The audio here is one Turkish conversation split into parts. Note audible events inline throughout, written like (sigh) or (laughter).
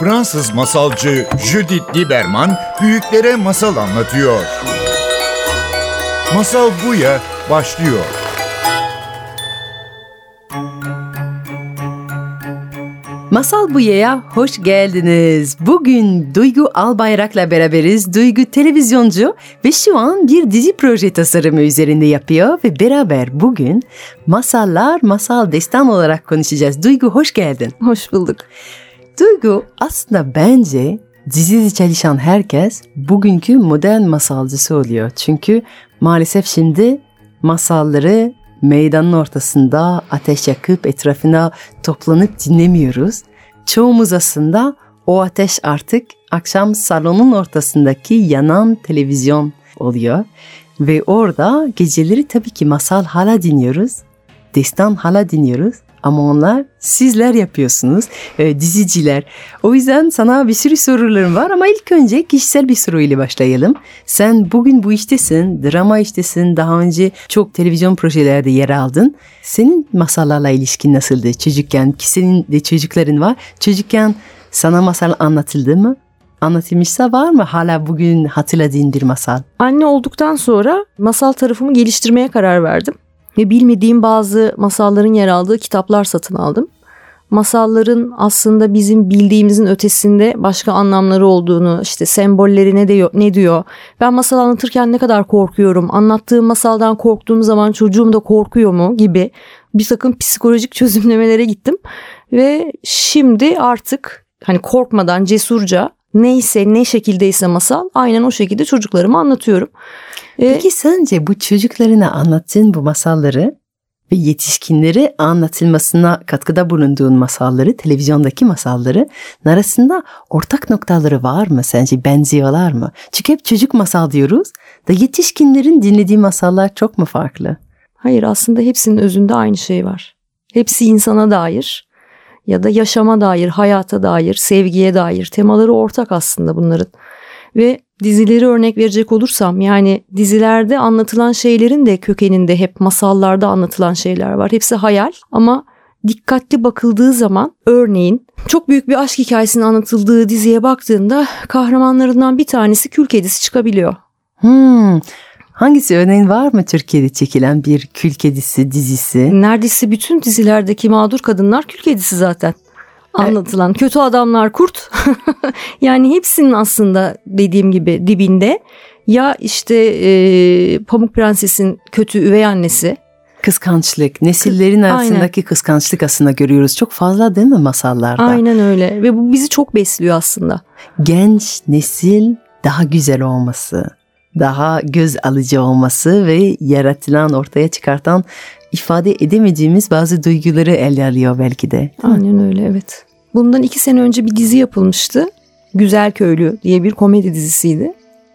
Fransız masalcı Judith Lieberman büyüklere masal anlatıyor. Masal Buya başlıyor. Masal Buya'ya hoş geldiniz. Bugün Duygu Albayrak'la beraberiz. Duygu televizyoncu ve şu an bir dizi proje tasarımı üzerinde yapıyor ve beraber bugün masallar, masal destan olarak konuşacağız. Duygu hoş geldin. Hoş bulduk. Duygu aslında bence dizide çalışan herkes bugünkü modern masalcısı oluyor. Çünkü maalesef şimdi masalları meydanın ortasında ateş yakıp etrafına toplanıp dinlemiyoruz. Çoğumuz aslında o ateş artık akşam salonun ortasındaki yanan televizyon oluyor. Ve orada geceleri tabii ki masal hala dinliyoruz. Destan hala dinliyoruz. Ama onlar sizler yapıyorsunuz, e, diziciler. O yüzden sana bir sürü sorularım var ama ilk önce kişisel bir soruyla başlayalım. Sen bugün bu iştesin, drama iştesin, daha önce çok televizyon projelerde yer aldın. Senin masallarla ilişkin nasıldı çocukken? Ki senin de çocukların var. Çocukken sana masal anlatıldı mı? Anlatılmışsa var mı hala bugün hatırladığın bir masal? Anne olduktan sonra masal tarafımı geliştirmeye karar verdim ve bilmediğim bazı masalların yer aldığı kitaplar satın aldım. Masalların aslında bizim bildiğimizin ötesinde başka anlamları olduğunu, işte sembolleri ne diyor, ne diyor. Ben masal anlatırken ne kadar korkuyorum, anlattığım masaldan korktuğum zaman çocuğum da korkuyor mu gibi bir takım psikolojik (laughs) çözümlemelere gittim. Ve şimdi artık hani korkmadan cesurca neyse ne şekildeyse masal aynen o şekilde çocuklarıma anlatıyorum. Peki sence bu çocuklarına anlattığın bu masalları ve yetişkinleri anlatılmasına katkıda bulunduğun masalları, televizyondaki masalları arasında ortak noktaları var mı sence? Benziyorlar mı? Çünkü hep çocuk masal diyoruz da yetişkinlerin dinlediği masallar çok mu farklı? Hayır aslında hepsinin özünde aynı şey var. Hepsi insana dair ya da yaşama dair, hayata dair, sevgiye dair temaları ortak aslında bunların. Ve dizileri örnek verecek olursam yani dizilerde anlatılan şeylerin de kökeninde hep masallarda anlatılan şeyler var. Hepsi hayal ama dikkatli bakıldığı zaman örneğin çok büyük bir aşk hikayesinin anlatıldığı diziye baktığında kahramanlarından bir tanesi kül kedisi çıkabiliyor. Hmm. Hangisi örneğin var mı Türkiye'de çekilen bir kül kedisi dizisi? Neredeyse bütün dizilerdeki mağdur kadınlar kül kedisi zaten anlatılan. Kötü adamlar kurt. (laughs) yani hepsinin aslında dediğim gibi dibinde ya işte e, Pamuk Prenses'in kötü üvey annesi. Kıskançlık, nesillerin arasındaki Aynen. kıskançlık aslında görüyoruz. Çok fazla değil mi masallarda? Aynen öyle ve bu bizi çok besliyor aslında. Genç nesil daha güzel olması, daha göz alıcı olması ve yaratılan, ortaya çıkartan ifade edemediğimiz bazı duyguları ele alıyor belki de. Aynen öyle evet. Bundan iki sene önce bir dizi yapılmıştı. Güzel Köylü diye bir komedi dizisiydi.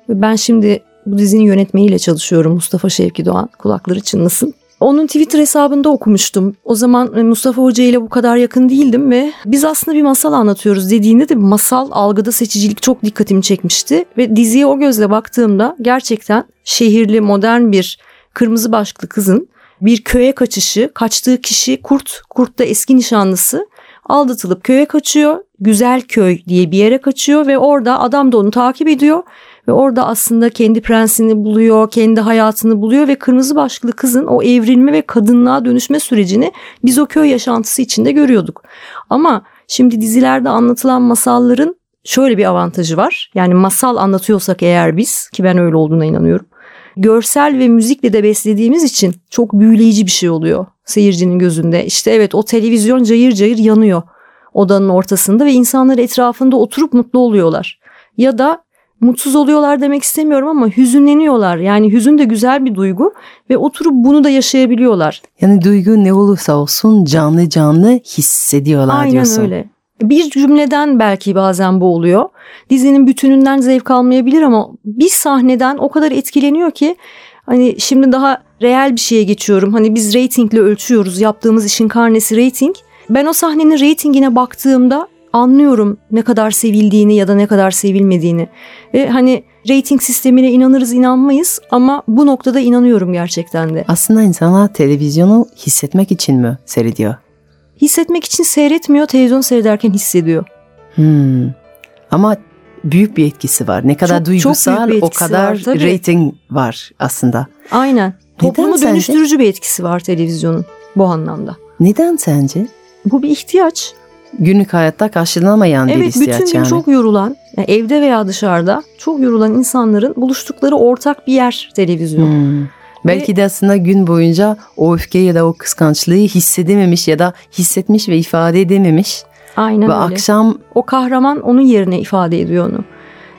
Ben şimdi bu dizinin yönetmeniyle çalışıyorum Mustafa Şevki Doğan. Kulakları çınlasın. Onun Twitter hesabında okumuştum. O zaman e, Mustafa Hoca ile bu kadar yakın değildim ve biz aslında bir masal anlatıyoruz dediğinde de masal algıda seçicilik çok dikkatimi çekmişti. Ve diziye o gözle baktığımda gerçekten şehirli modern bir kırmızı başlıklı kızın bir köye kaçışı, kaçtığı kişi kurt, kurt da eski nişanlısı aldatılıp köye kaçıyor. Güzel köy diye bir yere kaçıyor ve orada adam da onu takip ediyor ve orada aslında kendi prensini buluyor, kendi hayatını buluyor ve kırmızı başlıklı kızın o evrilme ve kadınlığa dönüşme sürecini biz o köy yaşantısı içinde görüyorduk. Ama şimdi dizilerde anlatılan masalların şöyle bir avantajı var. Yani masal anlatıyorsak eğer biz ki ben öyle olduğuna inanıyorum görsel ve müzikle de beslediğimiz için çok büyüleyici bir şey oluyor seyircinin gözünde. İşte evet o televizyon cayır cayır yanıyor odanın ortasında ve insanlar etrafında oturup mutlu oluyorlar. Ya da mutsuz oluyorlar demek istemiyorum ama hüzünleniyorlar. Yani hüzün de güzel bir duygu ve oturup bunu da yaşayabiliyorlar. Yani duygu ne olursa olsun canlı canlı hissediyorlar Aynen diyorsun. Aynen öyle. Bir cümleden belki bazen bu oluyor. Dizinin bütününden zevk almayabilir ama bir sahneden o kadar etkileniyor ki hani şimdi daha reel bir şeye geçiyorum. Hani biz reytingle ölçüyoruz. Yaptığımız işin karnesi reyting. Ben o sahnenin reytingine baktığımda anlıyorum ne kadar sevildiğini ya da ne kadar sevilmediğini. Ve hani reyting sistemine inanırız inanmayız ama bu noktada inanıyorum gerçekten de. Aslında insanlar televizyonu hissetmek için mi seyrediyor? hissetmek için seyretmiyor, televizyon seyrederken hissediyor. Hmm. Ama büyük bir etkisi var. Ne kadar Çok- çok duygusal bir o kadar var, tabii. rating var aslında. Aynen. Toplumu sence? dönüştürücü bir etkisi var televizyonun bu anlamda. Neden sence? Bu bir ihtiyaç. Günlük hayatta karşılanamayan bir Evet ihtiyaç bütün gün yani. çok yorulan, yani evde veya dışarıda çok yorulan insanların buluştukları ortak bir yer televizyon. Hmm. Belki de aslında gün boyunca o öfke ya da o kıskançlığı hissedememiş ya da hissetmiş ve ifade edememiş. Aynen ve öyle. akşam O kahraman onun yerine ifade ediyor onu.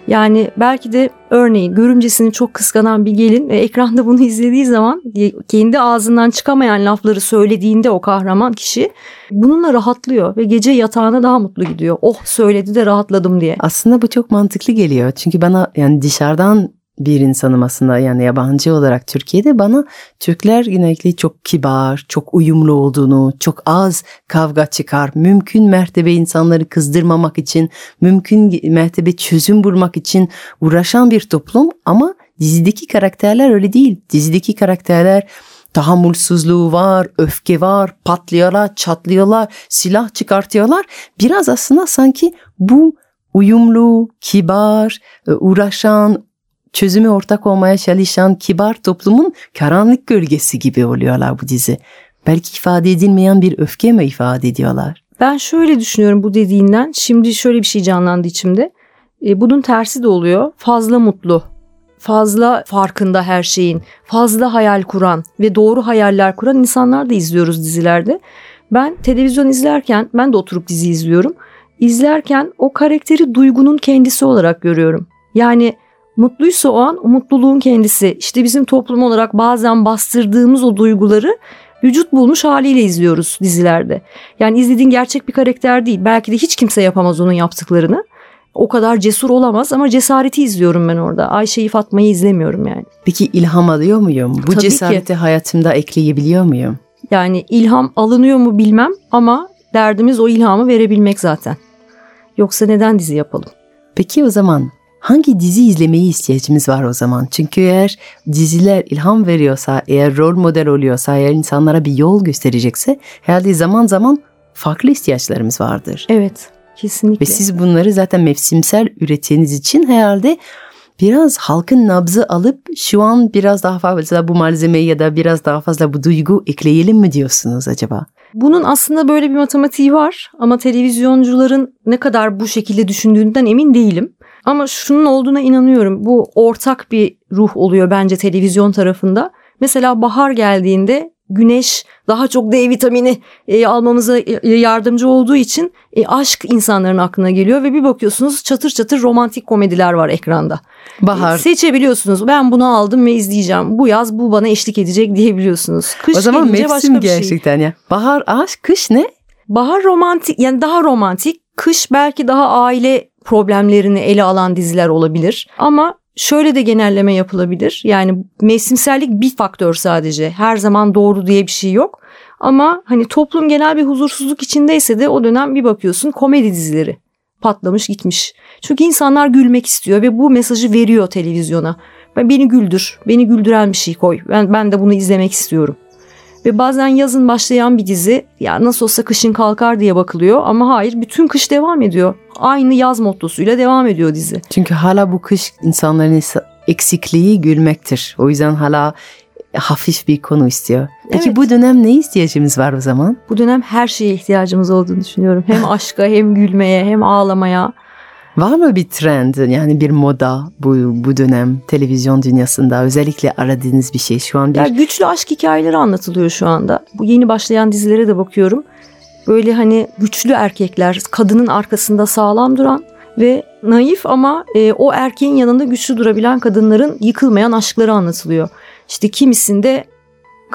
Yani belki de örneğin görümcesini çok kıskanan bir gelin ve ekranda bunu izlediği zaman kendi ağzından çıkamayan lafları söylediğinde o kahraman kişi bununla rahatlıyor ve gece yatağına daha mutlu gidiyor. Oh söyledi de rahatladım diye. aslında bu çok mantıklı geliyor. Çünkü bana yani dışarıdan bir insanım aslında yani yabancı olarak Türkiye'de bana Türkler genellikle çok kibar, çok uyumlu olduğunu, çok az kavga çıkar, mümkün mertebe insanları kızdırmamak için, mümkün mertebe çözüm bulmak için uğraşan bir toplum ama dizideki karakterler öyle değil. Dizideki karakterler tahammülsüzlüğü var, öfke var, patlıyorlar, çatlıyorlar, silah çıkartıyorlar. Biraz aslında sanki bu uyumlu, kibar, e, uğraşan, çözüme ortak olmaya çalışan kibar toplumun karanlık gölgesi gibi oluyorlar bu dizi. Belki ifade edilmeyen bir öfke mi ifade ediyorlar? Ben şöyle düşünüyorum bu dediğinden. Şimdi şöyle bir şey canlandı içimde. E, bunun tersi de oluyor. Fazla mutlu, fazla farkında her şeyin, fazla hayal kuran ve doğru hayaller kuran insanlar da izliyoruz dizilerde. Ben televizyon izlerken, ben de oturup dizi izliyorum. İzlerken o karakteri duygunun kendisi olarak görüyorum. Yani mutluysa o an o mutluluğun kendisi. İşte bizim toplum olarak bazen bastırdığımız o duyguları vücut bulmuş haliyle izliyoruz dizilerde. Yani izlediğin gerçek bir karakter değil. Belki de hiç kimse yapamaz onun yaptıklarını. O kadar cesur olamaz ama cesareti izliyorum ben orada. Ayşe'yi Fatma'yı izlemiyorum yani. Peki ilham alıyor muyum? Bu Tabii ki. cesareti hayatımda ekleyebiliyor muyum? Yani ilham alınıyor mu bilmem ama derdimiz o ilhamı verebilmek zaten. Yoksa neden dizi yapalım? Peki o zaman hangi dizi izlemeye ihtiyacımız var o zaman? Çünkü eğer diziler ilham veriyorsa, eğer rol model oluyorsa, eğer insanlara bir yol gösterecekse herhalde zaman zaman farklı ihtiyaçlarımız vardır. Evet, kesinlikle. Ve siz bunları zaten mevsimsel ürettiğiniz için herhalde biraz halkın nabzı alıp şu an biraz daha fazla bu malzemeyi ya da biraz daha fazla bu duygu ekleyelim mi diyorsunuz acaba? Bunun aslında böyle bir matematiği var ama televizyoncuların ne kadar bu şekilde düşündüğünden emin değilim. Ama şunun olduğuna inanıyorum. Bu ortak bir ruh oluyor bence televizyon tarafında. Mesela bahar geldiğinde güneş daha çok D vitamini e, almamıza e, yardımcı olduğu için e, aşk insanların aklına geliyor ve bir bakıyorsunuz çatır çatır romantik komediler var ekranda. Bahar. Seçebiliyorsunuz. Ben bunu aldım ve izleyeceğim. Bu yaz bu bana eşlik edecek diyebiliyorsunuz. Kış o zaman mevsim şey. gerçekten ya. Bahar aşk, kış ne? Bahar romantik yani daha romantik. Kış belki daha aile problemlerini ele alan diziler olabilir. Ama şöyle de genelleme yapılabilir. Yani mevsimsellik bir faktör sadece. Her zaman doğru diye bir şey yok. Ama hani toplum genel bir huzursuzluk içindeyse de o dönem bir bakıyorsun komedi dizileri patlamış gitmiş. Çünkü insanlar gülmek istiyor ve bu mesajı veriyor televizyona. Ben beni güldür, beni güldüren bir şey koy. Ben ben de bunu izlemek istiyorum. Ve bazen yazın başlayan bir dizi ya nasıl olsa kışın kalkar diye bakılıyor ama hayır bütün kış devam ediyor. Aynı yaz mottosuyla devam ediyor dizi. Çünkü hala bu kış insanların eksikliği gülmektir. O yüzden hala hafif bir konu istiyor. Peki Evet. bu dönem ne ihtiyacımız var o zaman? Bu dönem her şeye ihtiyacımız olduğunu düşünüyorum. Hem (laughs) aşka hem gülmeye hem ağlamaya. Var mı bir trend yani bir moda bu bu dönem televizyon dünyasında özellikle aradığınız bir şey şu an bir Ya güçlü aşk hikayeleri anlatılıyor şu anda. Bu yeni başlayan dizilere de bakıyorum. Böyle hani güçlü erkekler, kadının arkasında sağlam duran ve naif ama e, o erkeğin yanında güçlü durabilen kadınların yıkılmayan aşkları anlatılıyor. İşte kimisinde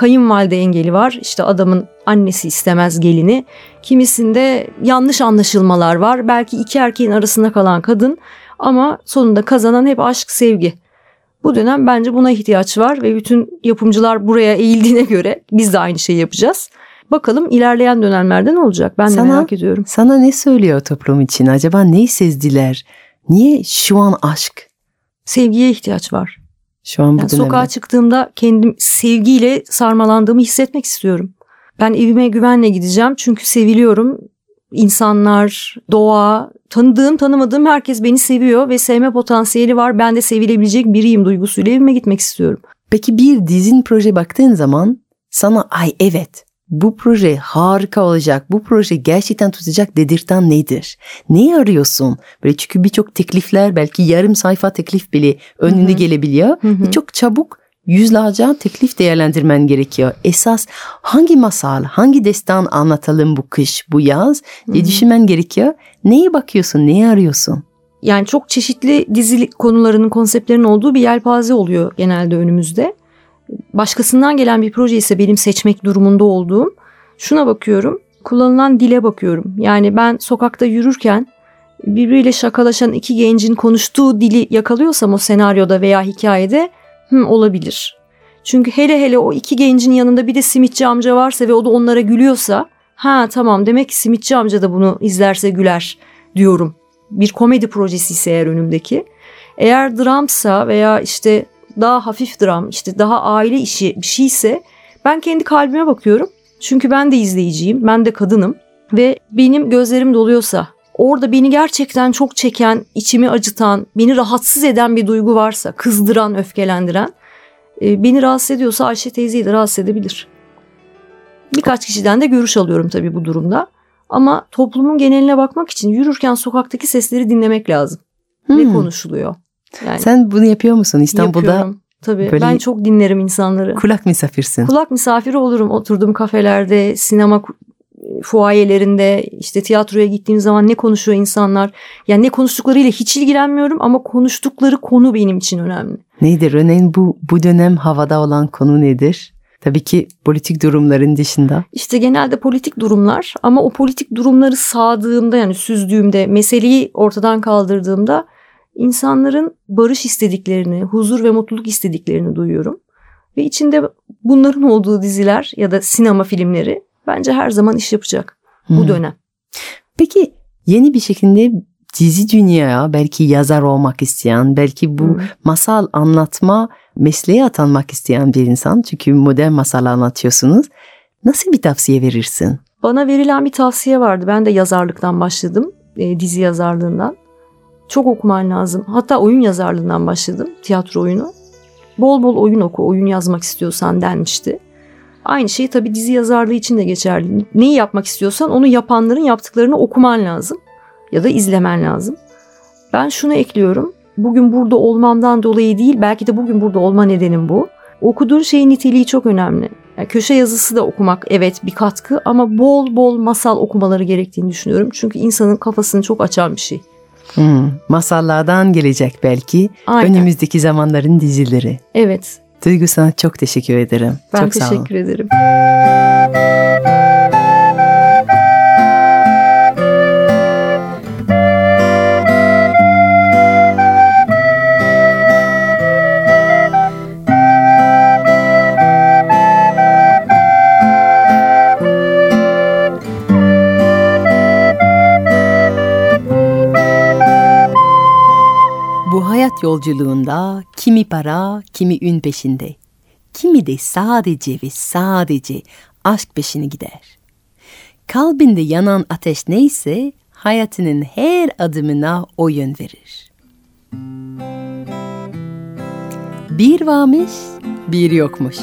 kayınvalide engeli var. İşte adamın annesi istemez gelini. Kimisinde yanlış anlaşılmalar var. Belki iki erkeğin arasında kalan kadın ama sonunda kazanan hep aşk, sevgi. Bu dönem bence buna ihtiyaç var ve bütün yapımcılar buraya eğildiğine göre biz de aynı şeyi yapacağız. Bakalım ilerleyen dönemlerde ne olacak? Ben de Sana- merak ediyorum. sana ne söylüyor toplum için? Acaba neyi sezdiler? Niye şu an aşk? Sevgiye ihtiyaç var. Şu an bu Yani sokağa çıktığımda kendim sevgiyle sarmalandığımı hissetmek istiyorum. Ben evime güvenle gideceğim çünkü seviliyorum. İnsanlar, doğa, tanıdığım tanımadığım herkes beni seviyor ve sevme potansiyeli var. Ben de sevilebilecek biriyim duygusuyla evime gitmek istiyorum. Peki bir dizin proje baktığın zaman sana ay evet bu proje harika olacak, bu proje gerçekten tutacak dedirten nedir? Neyi arıyorsun? Böyle çünkü birçok teklifler belki yarım sayfa teklif bile önünde Hı hı. gelebiliyor. Hı hı. Ve çok çabuk yüzlerce teklif değerlendirmen gerekiyor. Esas hangi masal, hangi destan anlatalım bu kış, bu yaz diye Hı hı. düşünmen gerekiyor. Neye bakıyorsun, neyi arıyorsun? Yani çok çeşitli dizi konularının, konseptlerin olduğu bir yelpaze oluyor genelde önümüzde. Başkasından gelen bir proje ise benim seçmek durumunda olduğum şuna bakıyorum. Kullanılan dile bakıyorum. Yani ben sokakta yürürken birbiriyle şakalaşan iki gencin konuştuğu dili yakalıyorsam o senaryoda veya hikayede hı, olabilir. Çünkü hele hele o iki gencin yanında bir de simitçi amca varsa ve o da onlara gülüyorsa ha tamam demek ki simitçi amca da bunu izlerse güler diyorum. Bir komedi projesi ise eğer önümdeki. Eğer dramsa veya işte daha hafif dram, işte daha aile işi bir şeyse ben kendi kalbime bakıyorum. Çünkü ben de izleyiciyim, ben de kadınım ve benim gözlerim doluyorsa, orada beni gerçekten çok çeken, içimi acıtan, beni rahatsız eden bir duygu varsa, kızdıran, öfkelendiren, e, beni rahatsız ediyorsa Ayşe teyzeyi de rahatsız edebilir. Birkaç kişiden de görüş alıyorum tabii bu durumda. Ama toplumun geneline bakmak için yürürken sokaktaki sesleri dinlemek lazım. Ne Hmm. konuşuluyor? Yani Sen bunu yapıyor musun İstanbul'da? Yapıyorum. Tabii böyle- ben çok dinlerim insanları. Kulak misafirsin. Kulak misafiri olurum oturduğum kafelerde, sinema fuayelerinde, işte tiyatroya gittiğim zaman ne konuşuyor insanlar. Yani ne konuştuklarıyla hiç ilgilenmiyorum ama konuştukları konu benim için önemli. Nedir örneğin bu bu dönem havada olan konu nedir? Tabii ki politik durumların dışında. İşte genelde politik durumlar ama o politik durumları sağdığımda yani süzdüğümde, meseleyi ortadan kaldırdığımda insanların barış istediklerini, huzur ve mutluluk istediklerini duyuyorum. Ve içinde bunların olduğu diziler ya da sinema filmleri bence her zaman iş yapacak bu Hmm. dönem. Peki yeni bir şekilde dizi dünyaya belki yazar olmak isteyen, belki bu Hı. masal anlatma mesleğe atanmak isteyen bir insan. Çünkü modern masal anlatıyorsunuz. Nasıl bir tavsiye verirsin? Bana verilen bir tavsiye vardı. Ben de yazarlıktan başladım. e, dizi yazarlığından. Çok okuman lazım. Hatta oyun yazarlığından başladım. Tiyatro oyunu. Bol bol oyun oku. Oyun yazmak istiyorsan denmişti. Aynı şey tabii dizi yazarlığı için de geçerli. Neyi yapmak istiyorsan onu yapanların yaptıklarını okuman lazım. Ya da izlemen lazım. Ben şunu ekliyorum. Bugün burada olmamdan dolayı değil belki de bugün burada olma nedenim bu. Okuduğun şeyin niteliği çok önemli. Yani köşe yazısı da okumak evet bir katkı ama bol bol masal okumaları gerektiğini düşünüyorum. Çünkü insanın kafasını çok açan bir şey. Hmm, masallardan gelecek belki Aynen. önümüzdeki zamanların dizileri. Evet. Duygu sana çok teşekkür ederim. Ben çok sağ olun. teşekkür ederim. Yolculuğunda kimi para, kimi ün peşinde. Kimi de sadece ve sadece aşk peşine gider. Kalbinde yanan ateş neyse hayatının her adımına o yön verir. Bir varmış, bir yokmuş.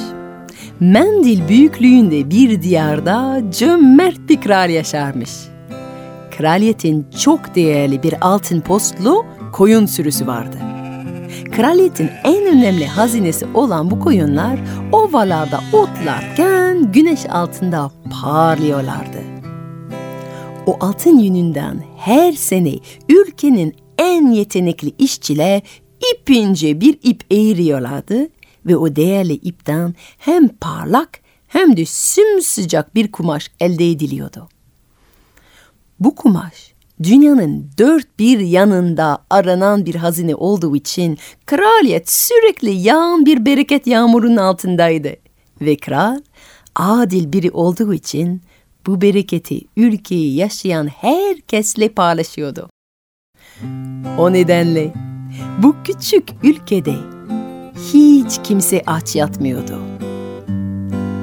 Mendil büyüklüğünde bir diyarda cömert bir kral yaşarmış. Kraliyetin çok değerli bir altın postlu koyun sürüsü vardı. Kraliyetin en önemli hazinesi olan bu koyunlar ovalarda otlarken güneş altında parlıyorlardı. O altın yününden her sene ülkenin en yetenekli işçiler ipince bir ip eğiriyorlardı ve o değerli ipten hem parlak hem de sımsıcak bir kumaş elde ediliyordu. Bu kumaş dünyanın dört bir yanında aranan bir hazine olduğu için kraliyet sürekli yağan bir bereket yağmurun altındaydı. Ve kral adil biri olduğu için bu bereketi ülkeyi yaşayan herkesle paylaşıyordu. O nedenle bu küçük ülkede hiç kimse aç yatmıyordu.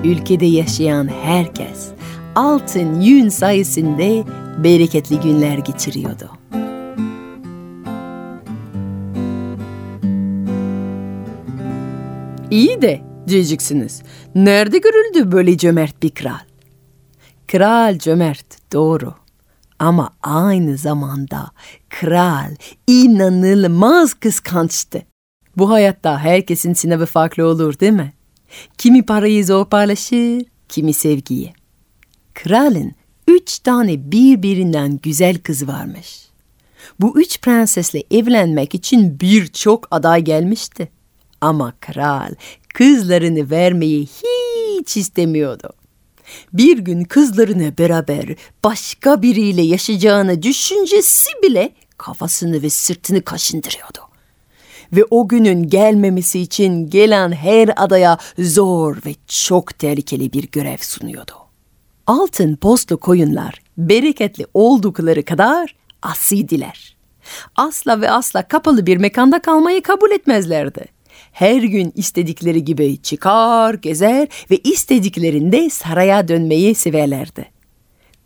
Ülkede yaşayan herkes altın yün sayesinde bereketli günler geçiriyordu. İyi de diyeceksiniz. Nerede görüldü böyle cömert bir kral? Kral cömert, doğru. Ama aynı zamanda kral inanılmaz kıskançtı. Bu hayatta herkesin sınavı farklı olur değil mi? Kimi parayı zor paylaşır, kimi sevgiyi. Kralın üç tane birbirinden güzel kızı varmış. Bu üç prensesle evlenmek için birçok aday gelmişti. Ama kral kızlarını vermeyi hiç istemiyordu. Bir gün kızlarını beraber başka biriyle yaşayacağını düşüncesi bile kafasını ve sırtını kaşındırıyordu. Ve o günün gelmemesi için gelen her adaya zor ve çok tehlikeli bir görev sunuyordu. Altın postlu koyunlar bereketli oldukları kadar asidiler. Asla ve asla kapalı bir mekanda kalmayı kabul etmezlerdi. Her gün istedikleri gibi çıkar, gezer ve istediklerinde saraya dönmeyi severlerdi.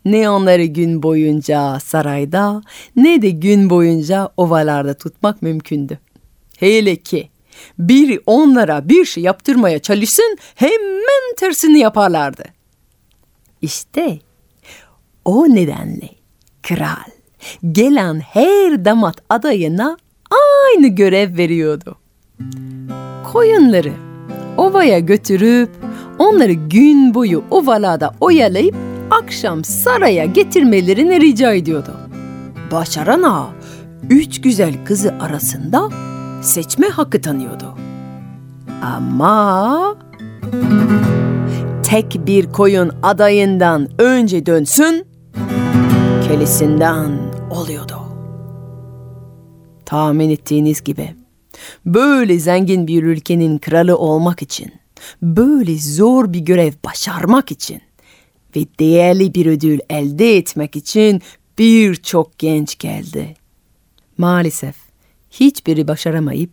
Ne onları gün boyunca sarayda ne de gün boyunca ovalarda tutmak mümkündü. Hele ki biri onlara bir şey yaptırmaya çalışsın hemen tersini yaparlardı. İşte o nedenle kral gelen her damat adayına aynı görev veriyordu. Koyunları ovaya götürüp onları gün boyu ovalada oyalayıp akşam saraya getirmelerini rica ediyordu. Başaran ağa üç güzel kızı arasında seçme hakkı tanıyordu. Ama tek bir koyun adayından önce dönsün, kelisinden oluyordu. Tahmin ettiğiniz gibi böyle zengin bir ülkenin kralı olmak için, böyle zor bir görev başarmak için ve değerli bir ödül elde etmek için birçok genç geldi. Maalesef hiçbiri başaramayıp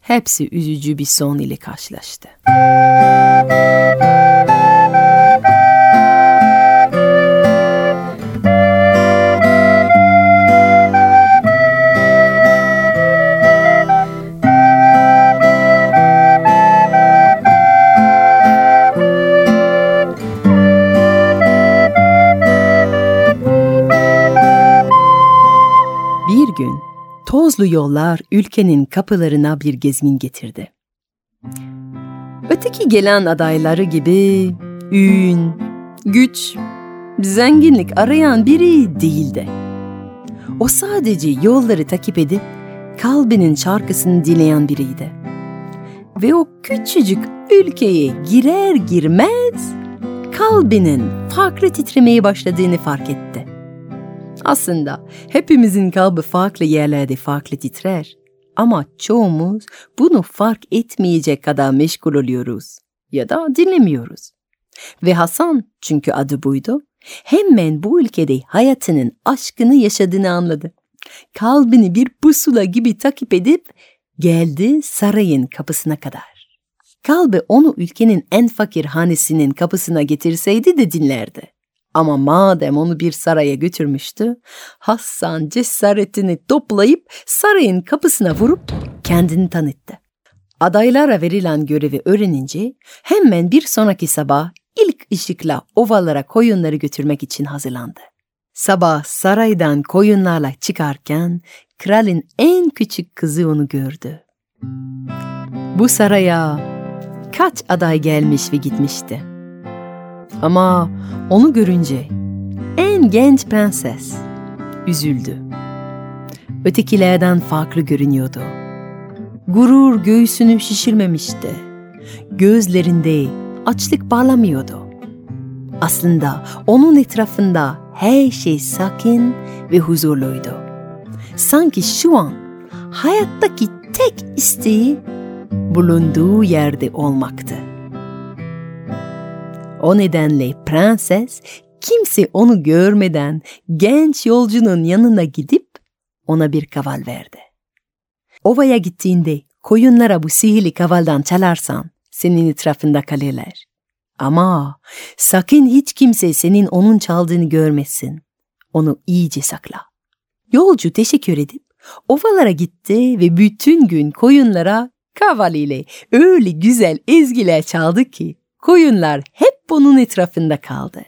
hepsi üzücü bir son ile karşılaştı. Tozlu yollar ülkenin kapılarına bir gezgin getirdi. Öteki gelen adayları gibi ün, güç, zenginlik arayan biri değildi. O sadece yolları takip edip kalbinin şarkısını dinleyen biriydi. Ve o küçücük ülkeye girer girmez kalbinin farklı titremeye başladığını fark etti. Aslında hepimizin kalbi farklı yerlerde farklı titrer. Ama çoğumuz bunu fark etmeyecek kadar meşgul oluyoruz ya da dinlemiyoruz. Ve Hasan çünkü adı buydu, hemen bu ülkede hayatının aşkını yaşadığını anladı. Kalbini bir pusula gibi takip edip geldi sarayın kapısına kadar. Kalbi onu ülkenin en fakir hanesinin kapısına getirseydi de dinlerdi. Ama madem onu bir saraya götürmüştü, Hasan cesaretini toplayıp sarayın kapısına vurup kendini tanıttı. Adaylara verilen görevi öğrenince hemen bir sonraki sabah ilk ışıkla ovalara koyunları götürmek için hazırlandı. Sabah saraydan koyunlarla çıkarken kralın en küçük kızı onu gördü. Bu saraya kaç aday gelmiş ve gitmişti. Ama onu görünce en genç prenses üzüldü. Ötekilerden farklı görünüyordu. Gurur göğsünü şişirmemişti. Gözlerinde açlık parlamıyordu. Aslında onun etrafında her şey sakin ve huzurluydu. Sanki şu an hayattaki tek isteği bulunduğu yerde olmaktı. O nedenle prenses kimse onu görmeden genç yolcunun yanına gidip ona bir kaval verdi. Ovaya gittiğinde koyunlara bu sihirli kavaldan çalarsan senin etrafında kalırlar. Ama sakın hiç kimse senin onun çaldığını görmesin. Onu iyice sakla. Yolcu teşekkür edip ovalara gitti ve bütün gün koyunlara Kaval ile öyle güzel ezgiler çaldı ki koyunlar hep onun etrafında kaldı.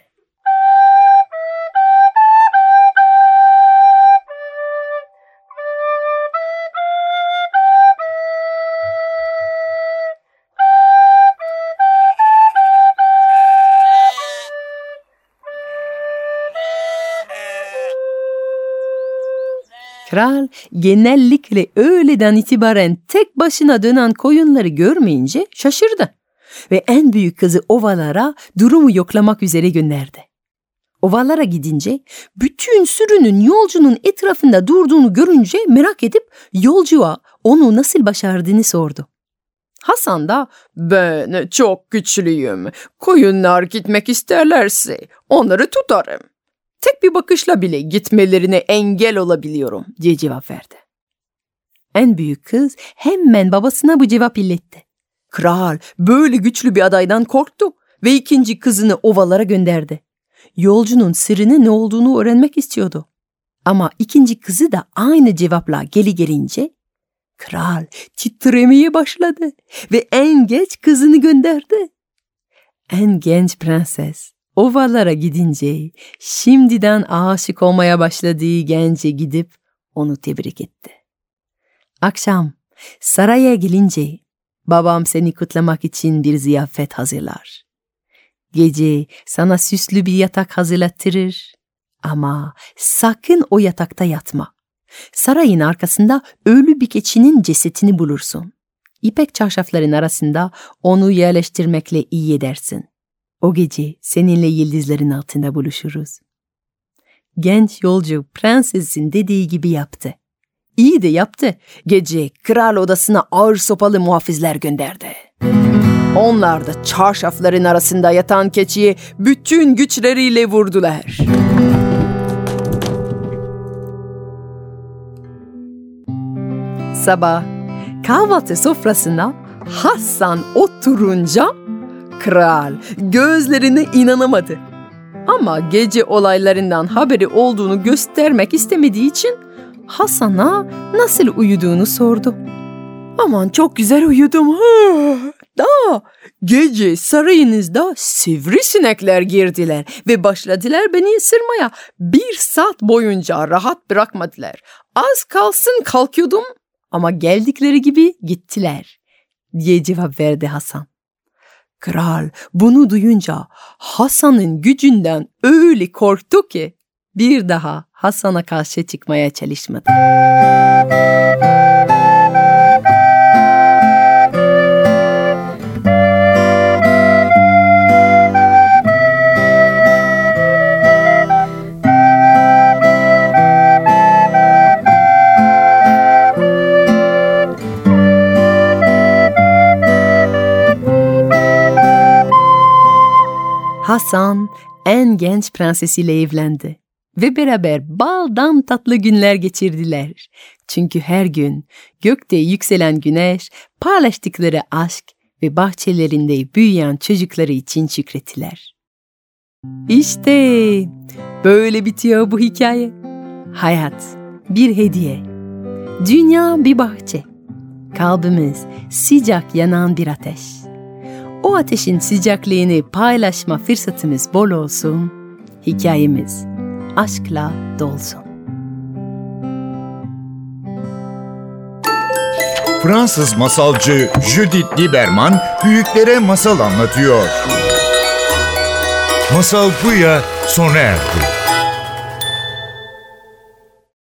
Kral genellikle öğleden itibaren tek başına dönen koyunları görmeyince şaşırdı ve en büyük kızı ovalara durumu yoklamak üzere gönderdi. Ovalara gidince bütün sürünün yolcunun etrafında durduğunu görünce merak edip yolcuya onu nasıl başardığını sordu. Hasan da ben çok güçlüyüm. Koyunlar gitmek isterlerse onları tutarım. Tek bir bakışla bile gitmelerine engel olabiliyorum diye cevap verdi. En büyük kız hemen babasına bu cevap iletti. Kral böyle güçlü bir adaydan korktu ve ikinci kızını ovalara gönderdi. Yolcunun sırrını ne olduğunu öğrenmek istiyordu. Ama ikinci kızı da aynı cevapla geri gelince kral titremeye başladı ve en geç kızını gönderdi. En genç prenses ovalara gidince şimdiden aşık olmaya başladığı gence gidip onu tebrik etti. Akşam saraya gelince babam seni kutlamak için bir ziyafet hazırlar. Gece sana süslü bir yatak hazırlattırır ama sakın o yatakta yatma. Sarayın arkasında ölü bir keçinin cesetini bulursun. İpek çarşafların arasında onu yerleştirmekle iyi edersin. O gece seninle yıldızların altında buluşuruz. Genç yolcu prensesin dediği gibi yaptı. İyi de yaptı. Gece kral odasına ağır sopalı muhafizler gönderdi. Onlar da çarşafların arasında yatan keçiye bütün güçleriyle vurdular. Sabah kahvaltı sofrasına Hasan oturunca kral gözlerine inanamadı. Ama gece olaylarından haberi olduğunu göstermek istemediği için Hasan'a nasıl uyuduğunu sordu. Aman çok güzel uyudum. Da gece sarayınızda sivrisinekler girdiler ve başladılar beni ısırmaya. Bir saat boyunca rahat bırakmadılar. Az kalsın kalkıyordum ama geldikleri gibi gittiler diye cevap verdi Hasan. Kral bunu duyunca Hasan'ın gücünden öyle korktu ki bir daha Hasan'a karşı çıkmaya çalışmadı. Hasan en genç prensesiyle evlendi ve beraber baldan tatlı günler geçirdiler. Çünkü her gün gökte yükselen güneş paylaştıkları aşk ve bahçelerinde büyüyen çocukları için şükrettiler. İşte böyle bitiyor bu hikaye. Hayat bir hediye. Dünya bir bahçe. Kalbimiz sıcak yanan bir ateş. O ateşin sıcaklığını paylaşma fırsatımız bol olsun. Hikayemiz aşkla dolsun. Fransız masalcı Judith Lieberman büyüklere masal anlatıyor. Masal Buya sona erdi.